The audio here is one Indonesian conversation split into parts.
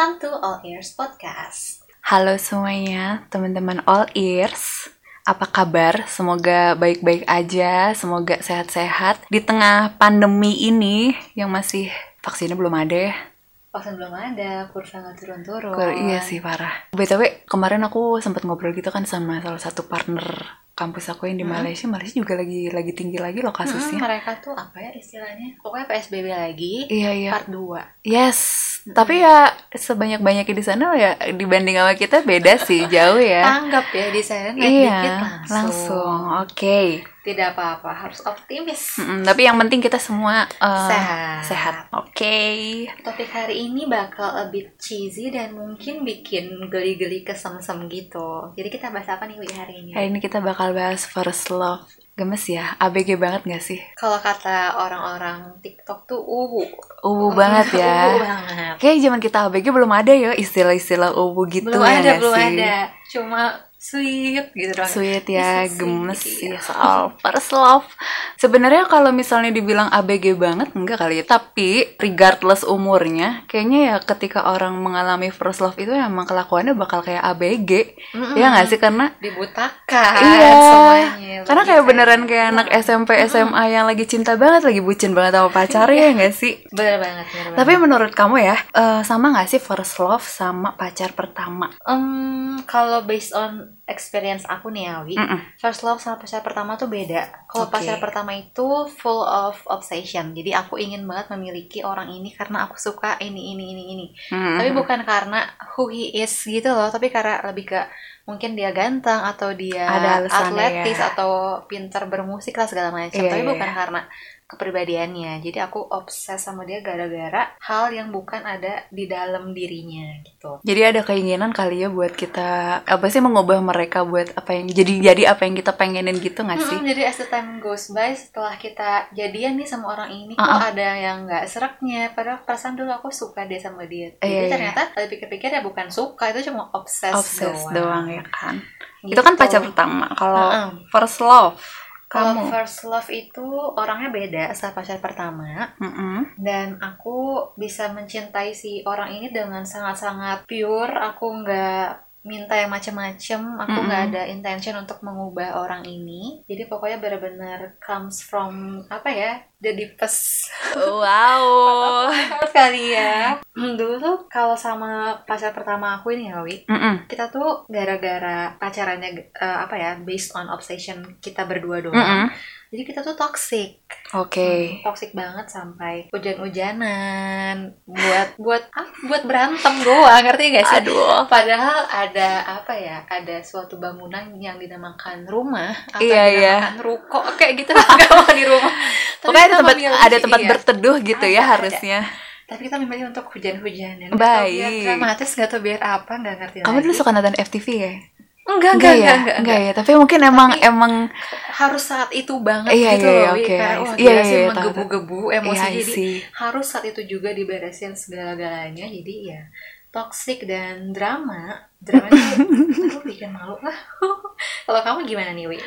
Welcome to All Ears Podcast. Halo semuanya, teman-teman All Ears. Apa kabar? Semoga baik-baik aja, semoga sehat-sehat di tengah pandemi ini yang masih vaksinnya belum ada ya. Vaksin belum ada, kurva nggak turun-turun. Kur- iya sih parah. BTW kemarin aku sempat ngobrol gitu kan sama salah satu partner kampus aku yang di Malaysia. Malaysia juga lagi lagi tinggi lagi loh kasusnya. mereka tuh apa ya istilahnya? Pokoknya PSBB lagi, Iya iya. part 2. Yes, tapi ya sebanyak-banyaknya di sana ya dibanding sama kita beda sih, jauh ya. Anggap ya di sana naik Iya, dikit langsung. langsung. Oke. Tidak apa-apa, harus optimis. Mm-mm, tapi yang penting kita semua uh, Sehat. sehat. Oke. Topik hari ini bakal a bit cheesy dan mungkin bikin geli-geli kesem-sem gitu. Jadi kita bahas apa nih Wi hari ini? Hari ini kita bakal bahas first love. Gemes ya, ABG banget gak sih? Kalau kata orang-orang TikTok tuh uwu. Uwu banget ya. Uwu banget. Kayak zaman kita ABG belum ada ya istilah-istilah uwu gitu belum ya ada, belum sih? ada. Cuma sweet gitu doang. Sweet ya, Sweet, gemes iya. ya soal first love. Sebenarnya kalau misalnya dibilang ABG banget enggak kali ya, tapi regardless umurnya, kayaknya ya ketika orang mengalami first love itu emang kelakuannya bakal kayak ABG. Mm-mm. Ya nggak sih karena Dibutakan Iya. Semuanya. Karena kayak beneran kayak anak SMP SMA yang lagi cinta banget, lagi bucin banget sama pacarnya ya nggak sih? Bener banget, bener Tapi banget. menurut kamu ya, eh, sama nggak sih first love sama pacar pertama? Em, kalau based on experience aku nih Awi, Mm-mm. first love sama pacar pertama tuh beda. Kalau Oke. pacar pertama itu full of obsession. Jadi aku ingin banget memiliki orang ini karena aku suka ini ini ini ini. Mm-mm. Tapi bukan karena who he is gitu loh, tapi karena lebih ke mungkin dia ganteng atau dia Ada atletis ya. atau pintar bermusik lah segala macam. Iya, tapi iya, bukan iya. karena kepribadiannya. Jadi aku obses sama dia gara-gara hal yang bukan ada di dalam dirinya gitu. Jadi ada keinginan kali ya buat kita apa sih mengubah mereka buat apa yang jadi jadi apa yang kita pengenin gitu nggak sih? Mm-mm, jadi as the time goes by setelah kita jadian nih sama orang ini kok Uh-uh. ada yang nggak seraknya padahal perasaan dulu aku suka dia sama dia jadi Iya, iya. ternyata kalau pikir-pikir ya bukan suka itu cuma obses, Obses doang ya kan. Gitu. Itu kan pacar pertama. Kalau Uh-uh. first love kalau kamu. first love itu orangnya beda sama pacar pertama. Mm-mm. dan aku bisa mencintai si orang ini dengan sangat-sangat pure. Aku nggak minta yang macem-macem. Aku nggak ada intention untuk mengubah orang ini. Jadi pokoknya benar-benar comes from apa ya the deepest Wow. sekali ya dulu tuh kalau sama pacar pertama aku ini ya Wi Mm-mm. kita tuh gara-gara pacarannya eh, apa ya based on obsession kita berdua doang Mm-mm. jadi kita tuh toxic Oke. Hmm, toxic banget sampai hujan-hujanan buat buat ah, buat berantem doang ngerti gak sih Aduh. padahal ada apa ya ada suatu bangunan yang dinamakan rumah atau Iya, iya. dinamakan ruko kayak gitu kalau di rumah Tapi Pokoknya ada tempat ada tempat iya. berteduh gitu Ada, ya ada. harusnya. tapi kita memilih untuk hujan-hujanan Nggak tahu Baik. dramatis gak tau biar apa nggak ngerti Kamu lagi. dulu suka nonton FTV ya? enggak enggak Enggak enggak, ya? enggak, Enggak ya, tapi mungkin emang Tapi- emang harus saat itu banget Iya, gitu iya, loh iya. Kayak, wah Iya, iya, iya, tahu, menggebu-gebu emosi Iya, jadi harus saat itu juga diberesin segala-galanya jadi ya toxic dan drama drama itu bikin malu lah kalau kamu gimana nih Wi?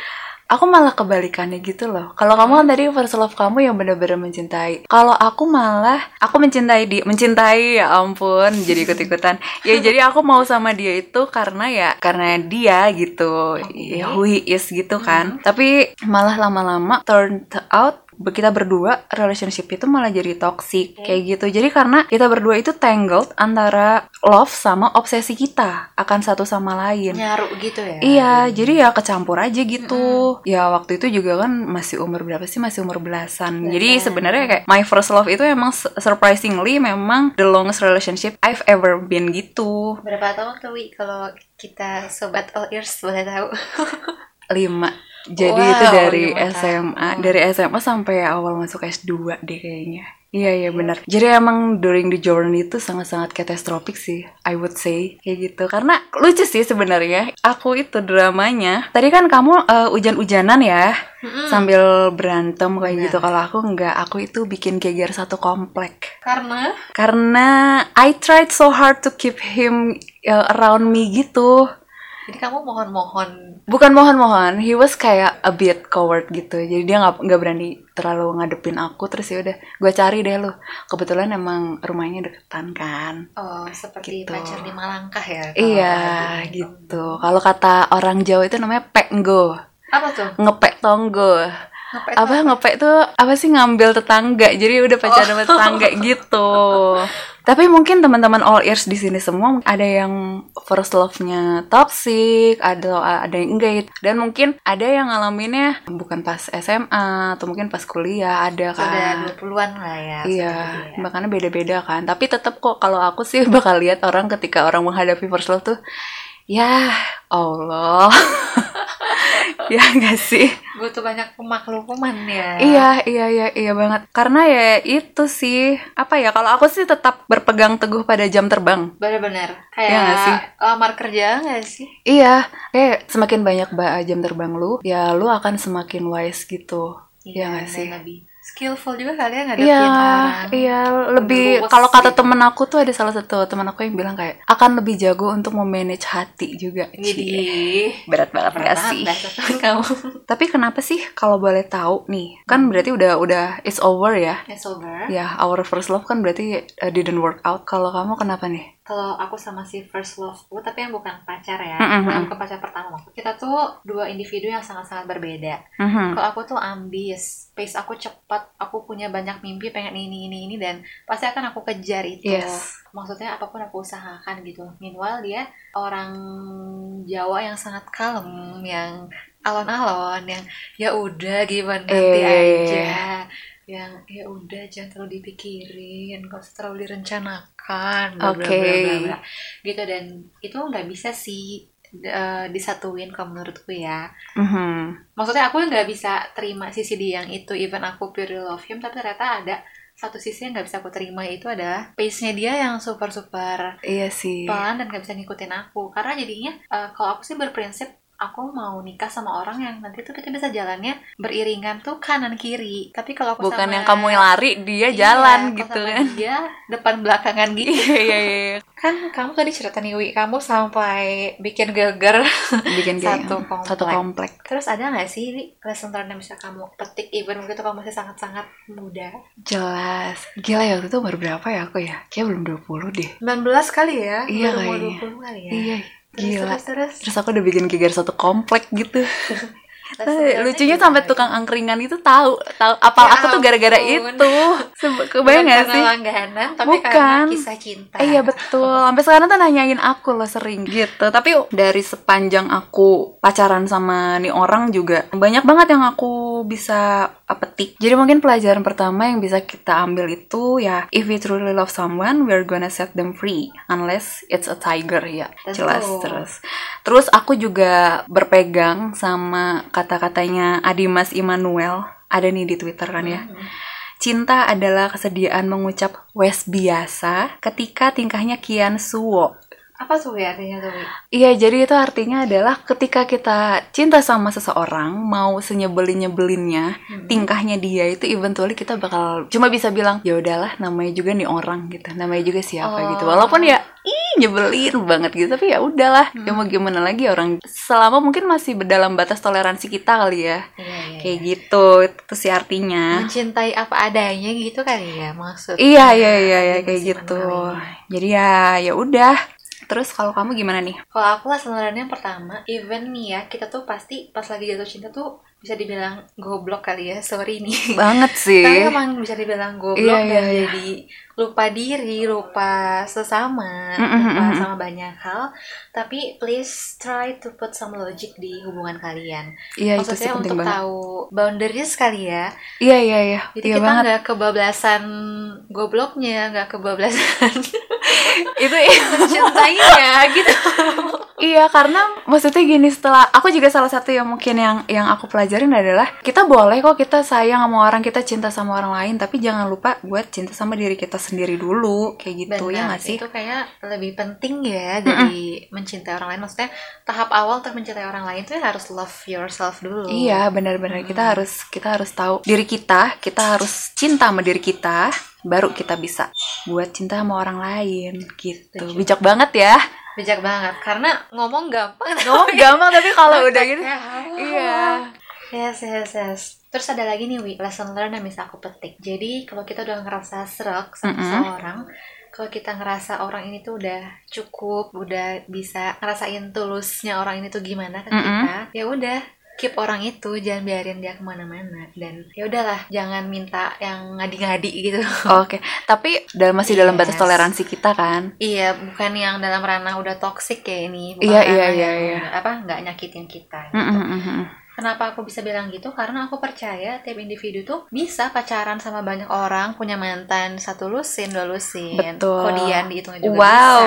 Aku malah kebalikannya gitu loh. Kalau kamu kan tadi first love kamu yang benar-benar mencintai. Kalau aku malah aku mencintai dia, mencintai ya ampun, jadi ikut-ikutan. Ya jadi aku mau sama dia itu karena ya karena dia gitu. Ya who he is gitu kan. Tapi malah lama-lama turned out kita berdua relationship itu malah jadi toxic kayak gitu. Jadi karena kita berdua itu tangled antara love sama obsesi kita akan satu sama lain. nyaru gitu ya Iya, jadi ya kecampur aja gitu. Ya waktu itu juga kan masih umur berapa sih? Masih umur belasan. Jadi Belasan. sebenarnya kayak my first love itu emang su- surprisingly memang the longest relationship I've ever been gitu. berapa tahun tuh kalau kita sobat all ears boleh tahu Lima. Jadi Wow, itu dari SMA, tahun. dari SMA sampai awal masuk S2 deh kayaknya. Iya iya benar. Jadi emang during the journey itu sangat-sangat katastrofik sih, I would say kayak gitu. Karena lucu sih sebenarnya. Aku itu dramanya. Tadi kan kamu eh, hujan-hujanan ya, sambil berantem kayak Benar. gitu. Kalau aku nggak, aku itu bikin geger satu komplek. karena Karena I tried so hard to keep him uh, around me gitu. Jadi kamu mohon-mohon. Bukan mohon-mohon he was kayak a bit coward gitu. Jadi dia nggak nggak berani terlalu ngadepin aku. Terus ya udah gue cari deh lu. Kebetulan emang rumahnya deketan kan. Oh seperti Gitu. pacar lima langkah ya. iya gitu. Kalau kata orang Jawa itu namanya peknggo Apa tuh? ngepek tonggo. Ngepet apa ngepek tuh apa sih ngambil tetangga? Jadi udah pacaran sama tetangga gitu tapi mungkin teman-teman all ears di sini semua ada yang first love-nya toxic ada ada yang enggak dan mungkin ada yang ngalaminnya bukan pas SMA atau mungkin pas kuliah ada Sudah kan 20-an lah ya. Iya, seperti ya. makanya beda-beda kan. Tapi tetap kok kalau aku sih bakal lihat orang ketika orang menghadapi first love tuh, ya Allah, ya enggak sih? Butuh banyak pemakluman ya. Iya, iya, iya, iya banget. Karena ya itu sih, apa ya? Kalau aku sih tetap berpegang teguh pada jam terbang. Bener-bener. Iya Kayak nggak sih? lamar kerja nggak sih? Iya, kayak semakin banyak ba- jam terbang lu, ya lu akan semakin wise gitu. Iya nggak dan sih? lebih skillful juga kali ya ngadepin Iya, orang. iya lebih kalau kata temen aku tuh ada salah satu temen aku yang bilang kayak akan lebih jago untuk memanage hati juga. Jadi berat banget berat banget sih? kamu. Tapi kenapa sih kalau boleh tahu nih? Kan berarti udah udah it's over ya. It's over. Ya, our first love kan berarti uh, didn't work out. Kalau kamu kenapa nih? Kalau aku sama si first love-ku, tapi yang bukan pacar ya, Mm-mm. bukan bukan pacar pertama maksud. Kita tuh dua individu yang sangat-sangat berbeda. Mhm. Kalau aku tuh ambis, pace aku cepat, aku punya banyak mimpi pengen ini ini ini dan pasti akan aku kejar itu. Yes. Maksudnya apa pun aku usahakan gitu. Meanwhile dia orang Jawa yang sangat kalem, yang alon-alon, yang ya udah gimana nanti Eh. aja. Yang ya udah jangan terlalu dipikirin, gak usah terlalu direncanakan, Oke. bla bla bla. Gitu dan itu nggak bisa sih eh, disatuin kalau menurutku ya Mhm. maksudnya aku nggak bisa terima sisi dia yang itu even aku pure love him tapi ternyata ada satu sisi yang nggak bisa aku terima itu adalah pace-nya dia yang super super Iya sih. pelan dan nggak bisa ngikutin aku karena jadinya eh, kalau aku sih berprinsip aku mau nikah sama orang yang nanti tuh kita bisa jalannya beriringan tuh kanan kiri tapi kalau aku Bukan sama- yang kamu yang lari, dia Iya, jalan gitu sama kan. dia depan belakangan gitu Iya, iya, iya. kan kamu tadi cerita nih Wi kamu sampai bikin geger Bikin Satu komplek. satu komplek. Terus ada nggak sih Wi, lesson learned yang bisa kamu petik even begitu kamu masih sangat-sangat muda? Jelas. Gila ya waktu itu baru berapa ya aku ya? Kayak belum 20 deh. 19 kali ya? Iya Baru mau kayaknya. 20 kali ya? Iya, gila. Terus, terus. Terus aku udah bikin geger satu komplek gitu. Lesson Eh, lucunya gimana? sampai tukang angkringan itu tahu, tahu apal Ya aku tuh gara-gara itu. Kebayang gak sih? langganan, tapi Bukan. karena kisah cinta. Eh, Iya betul. Sampai sekarang tuh nanyain aku loh sering gitu. Tapi dari sepanjang aku pacaran sama nih orang juga banyak banget yang aku bisa petik. Jadi mungkin pelajaran pertama yang bisa kita ambil itu ya if we truly love someone, we're gonna set them free unless it's a tiger ya. Tentu. Jelas terus. Terus aku juga berpegang sama kata-katanya Adimas Immanuel. Ada nih di Twitter kan ya. Hmm. Cinta adalah kesediaan mengucap wes biasa ketika tingkahnya kian suwo. Apa tuh ya artinya tuh? Iya, jadi itu artinya adalah ketika kita cinta sama seseorang, mau senyebelin-nyebelinnya, Hmm. tingkahnya dia itu eventually kita bakal cuma bisa bilang, ya udahlah namanya juga nih orang gitu. Namanya juga siapa Oh. gitu. Walaupun ya ih nyebelin banget gitu, tapi ya udahlah. Ya Hmm. mau gimana lagi orang selama mungkin masih dalam batas toleransi kita kali ya. Iya, iya, Kayak iya. gitu, itu sih artinya. Mencintai apa adanya gitu kali ya maksud. Iya iya iya ya, kayak gitu. Jadi ya ya udah. Terus kalau kamu gimana nih? Kalau aku lah sebenarnya yang pertama, even nih ya, kita tuh pasti pas lagi jatuh cinta tuh bisa dibilang goblok kali ya, sorry nih. Banget sih. Tapi emang bisa dibilang goblok Iya, dan iya, jadi lupa diri, lupa sesama, Mm, mm, lupa mm, sama banyak hal. Tapi please try to put some logic di hubungan kalian. Iya itu sih Maksudnya penting untuk banget. tahu boundaries kali ya. Iya iya iya. Jadi iya kita nggak kebablasan gobloknya, nggak kebablasan Itu mencintainya gitu. iya karena maksudnya gini setelah aku juga salah satu yang mungkin yang yang aku pelajarin adalah kita boleh kok kita sayang sama orang kita cinta sama orang lain tapi jangan lupa buat cinta sama diri kita sendiri dulu kayak gitu ya Benar, nggak sih? itu kayak lebih penting ya dari mencintai orang lain. Maksudnya tahap awal untuk mencintai orang lain itu ya harus love yourself dulu. Iya benar-benar Hmm. kita harus kita harus tahu diri kita kita harus cinta sama diri kita baru kita bisa buat cinta sama orang lain gitu Setuju. bijak banget ya bijak banget karena ngomong gampang ngomong gampang tapi kalau udah gitu iya Yes, yes, yes. Terus ada lagi nih, Wi, lesson learn yang bisa aku petik. Jadi, kalau kita udah ngerasa serak sama Mm-mm. seseorang, kalau kita ngerasa orang ini tuh udah cukup, udah bisa ngerasain tulusnya orang ini tuh gimana ke Mm-mm. kita, ya udah keep orang itu, jangan biarin dia ke mana-mana. Dan ya udahlah, jangan minta yang ngadi-ngadi gitu. oke tapi dalam masih dalam batas Yes. toleransi kita kan iya, bukan yang dalam ranah udah toxic kayak ini. Bukan Iya, iya, iya, iya. Apa, nggak nyakitin kita. Gitu. Mm, mm, mm, mm. Kenapa aku bisa bilang gitu? Karena aku percaya tiap individu tuh bisa pacaran sama banyak orang, punya mantan satu lusin, dua lusin, Betul. kodian dihitung juga wow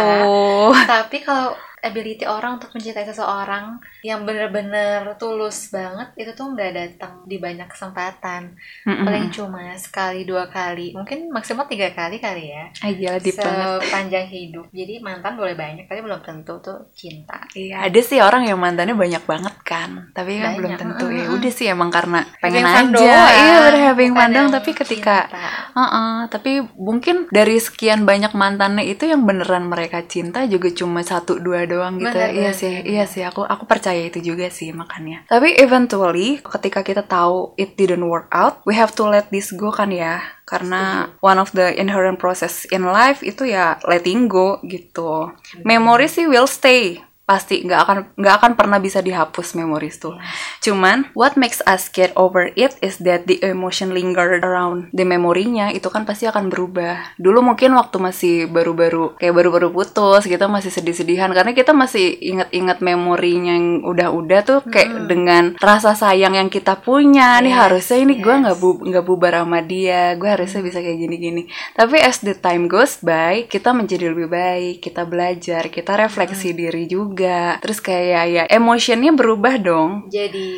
bisa. Tapi kalau ability orang untuk mencintai seseorang yang bener-bener tulus banget itu tuh nggak datang di banyak kesempatan. Paling cuma sekali dua kali, mungkin maksimal tiga kali kali ya. Ah, banget Sepanjang hidup. Jadi mantan boleh banyak, tapi belum tentu tuh cinta. Iya, ada sih orang yang mantannya banyak banget kan, tapi kan Banyak, belum tentu ya. mm-mm. Udah sih emang karena pengen Having aja, doang, iya bener having bukan fun doang. yang Tapi ketika, cinta. Heeh, tapi mungkin dari sekian banyak mantannya itu yang beneran mereka cinta juga cuma satu dua doang gitu. Bener, iya sih, iya sih. Aku aku percaya itu juga sih makanya. Tapi eventually ketika kita tahu it didn't work out, we have to let this go kan ya. Karena one of the inherent process in life itu ya letting go gitu. Memory sih will stay pasti nggak akan nggak akan pernah bisa dihapus memories tuh. Cuman what makes us get over it is that the emotion linger around. The memorinya itu kan pasti akan berubah. Dulu mungkin waktu masih baru-baru kayak baru-baru putus kita masih sedih-sedihan. Karena kita masih inget-inget memorinya yang udah-udah tuh kayak dengan rasa sayang yang kita punya. Nih Yes, harusnya ini gue yes. nggak bu nggak bubar sama dia. Gue harusnya bisa kayak gini-gini. Tapi as the time goes by kita menjadi lebih baik kita belajar kita refleksi diri juga terus kayak ya emotionnya berubah dong jadi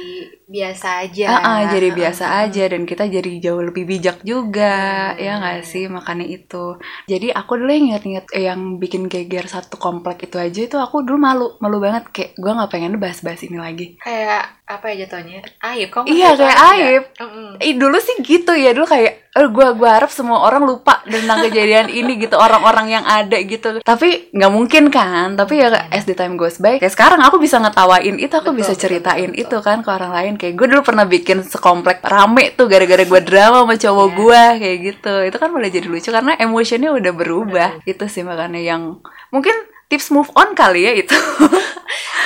biasa aja. Ah, ah, jadi biasa aja dan kita jadi jauh lebih bijak juga Hmm. ya nggak sih makanya itu jadi aku dulu yang inget-inget eh, yang bikin geger satu komplek itu aja itu aku dulu malu malu banget kayak gue nggak pengen bahas-bahas ini lagi Kayak apa ya jatuhnya? Aib. Kamu Iya, kayak nggak? aib. Mm-mm. Eh, dulu sih gitu ya dulu kayak gua gua harap semua orang lupa tentang kejadian ini gitu orang-orang yang ada gitu. Tapi nggak mungkin kan tapi ya as the time goes by kayak sekarang aku bisa ngetawain itu aku Betul, bisa betul, ceritain betul, itu kan ke orang lain. Kayak gue dulu pernah bikin sekomplek rame tuh gara-gara gue drama sama cowok Iya. gua kayak gitu. Itu kan mulai jadi lucu karena emotionnya udah berubah. Gitu sih makanya yang mungkin tips move on kali ya itu.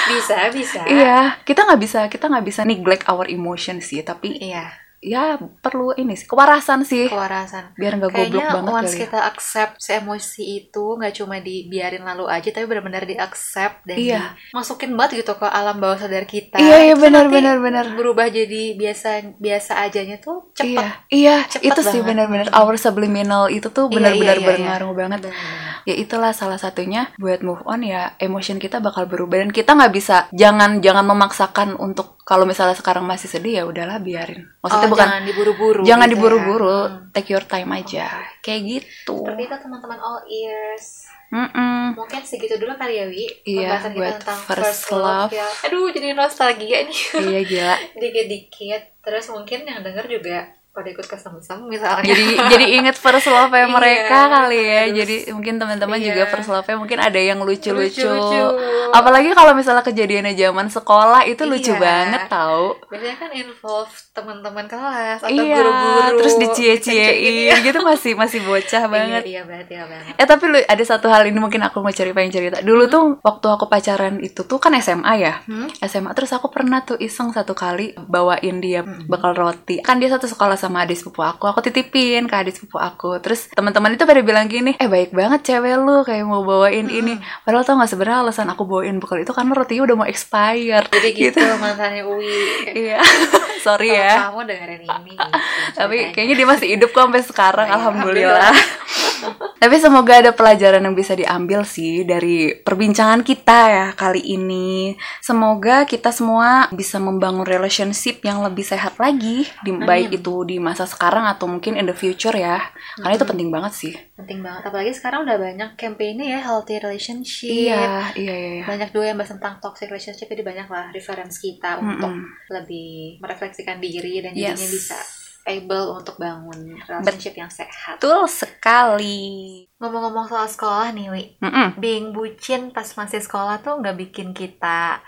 Bisa, bisa. iya kita nggak bisa kita nggak bisa neglect our emotion sih tapi Iya, ya perlu ini sih kewarasan sih kewarasan. biar nggak goblok Kayaknya banget once kali ya. kita accept si emosi itu nggak cuma dibiarin lalu aja tapi benar-benar di accept dan Iya. dimasukin banget gitu ke alam bawah sadar kita. Iya, iya, benar, benar, benar. Berubah jadi biasa biasa ajanya tuh cepet. iya iya Cepet itu sih banget. benar-benar our subliminal itu tuh Iya, benar-benar iya, iya, berpengaruh banget Benar. Ya itulah salah satunya buat move on ya emotion kita bakal berubah dan kita nggak bisa jangan jangan memaksakan untuk kalau misalnya sekarang masih sedih ya udahlah biarin maksudnya Oh, bukan jangan diburu-buru. jangan gitu ya. diburu-buru Hmm. take your time aja kayak gitu Seperti itu teman-teman all ears. Mm-mm. Mungkin segitu dulu kali ya, Wi. Iya, Pembahasan kita buat tentang first first, love. love. ya. Aduh, jadi nostalgia nih. iya gila Dikit-dikit. Terus mungkin yang denger juga pada ikut kesem-sem misalnya. jadi jadi inget first love Iya, ya mereka kali ya terus- jadi mungkin teman-teman Iya. juga first love mungkin ada yang lucu-lucu apalagi kalau misalnya kejadiannya zaman sekolah itu lucu Iya. banget tau Biasanya kan involve teman-teman kelas atau iya guru-guru. terus Dicie-ciein, dicie-ciein gitu masih masih bocah banget Iya, iya banget, iya banget. Eh tapi lu ada satu hal ini mungkin aku mau cari pengen cerita. Dulu tuh waktu aku pacaran itu tuh kan SMA ya. Hmm? SMA terus aku pernah tuh iseng satu kali bawain dia Hmm. bakal roti. Kan dia satu sekolah sama adik sepupu aku. Aku titipin ke adik sepupu aku. Terus teman-teman itu pada bilang gini, "Eh baik banget cewek lu kayak mau bawain Hmm. ini." Padahal tau gak sebenarnya alasan aku bawain bekal itu karena rotinya udah mau expire. Jadi gitu, mantannya Uwi. Iya. Sorry ya. Kamu dengerin ini. Gitu, Tapi kayaknya dia masih hidup kok sampai sekarang, iya, alhamdulillah. Tapi semoga ada pelajaran yang bisa diambil sih dari perbincangan kita ya kali ini. Semoga kita semua bisa membangun relationship yang lebih sehat lagi, di, baik itu di masa sekarang atau mungkin in the future ya. Karena itu penting banget sih. penting banget. Apalagi sekarang udah banyak campaign ya healthy relationship. Iya, iya, iya. iya. Banyak juga yang bahas tentang toxic relationship jadi banyak lah reference kita untuk Mm-mm. lebih merefleksikan diri dan jadinya Yes. bisa able untuk bangun relationship yang sehat. Betul sekali. Ngomong-ngomong soal sekolah nih, Wi. Mm-mm. Being bucin pas masih sekolah tuh nggak bikin kita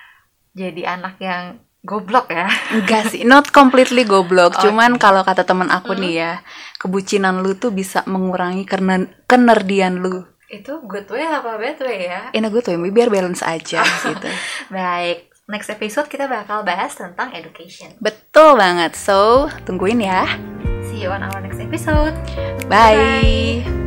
jadi anak yang goblok ya. Enggak sih, not completely goblok. Oke. Cuman kalau kata teman aku Hmm. nih ya, kebucinan lu tuh bisa mengurangi karena kenerdian lu. Itu good way apa bad way ya? In a good way, biar balance aja gitu. Baik, next episode kita bakal bahas tentang education. Betul banget. So, tungguin ya. See you on our next episode. Bye.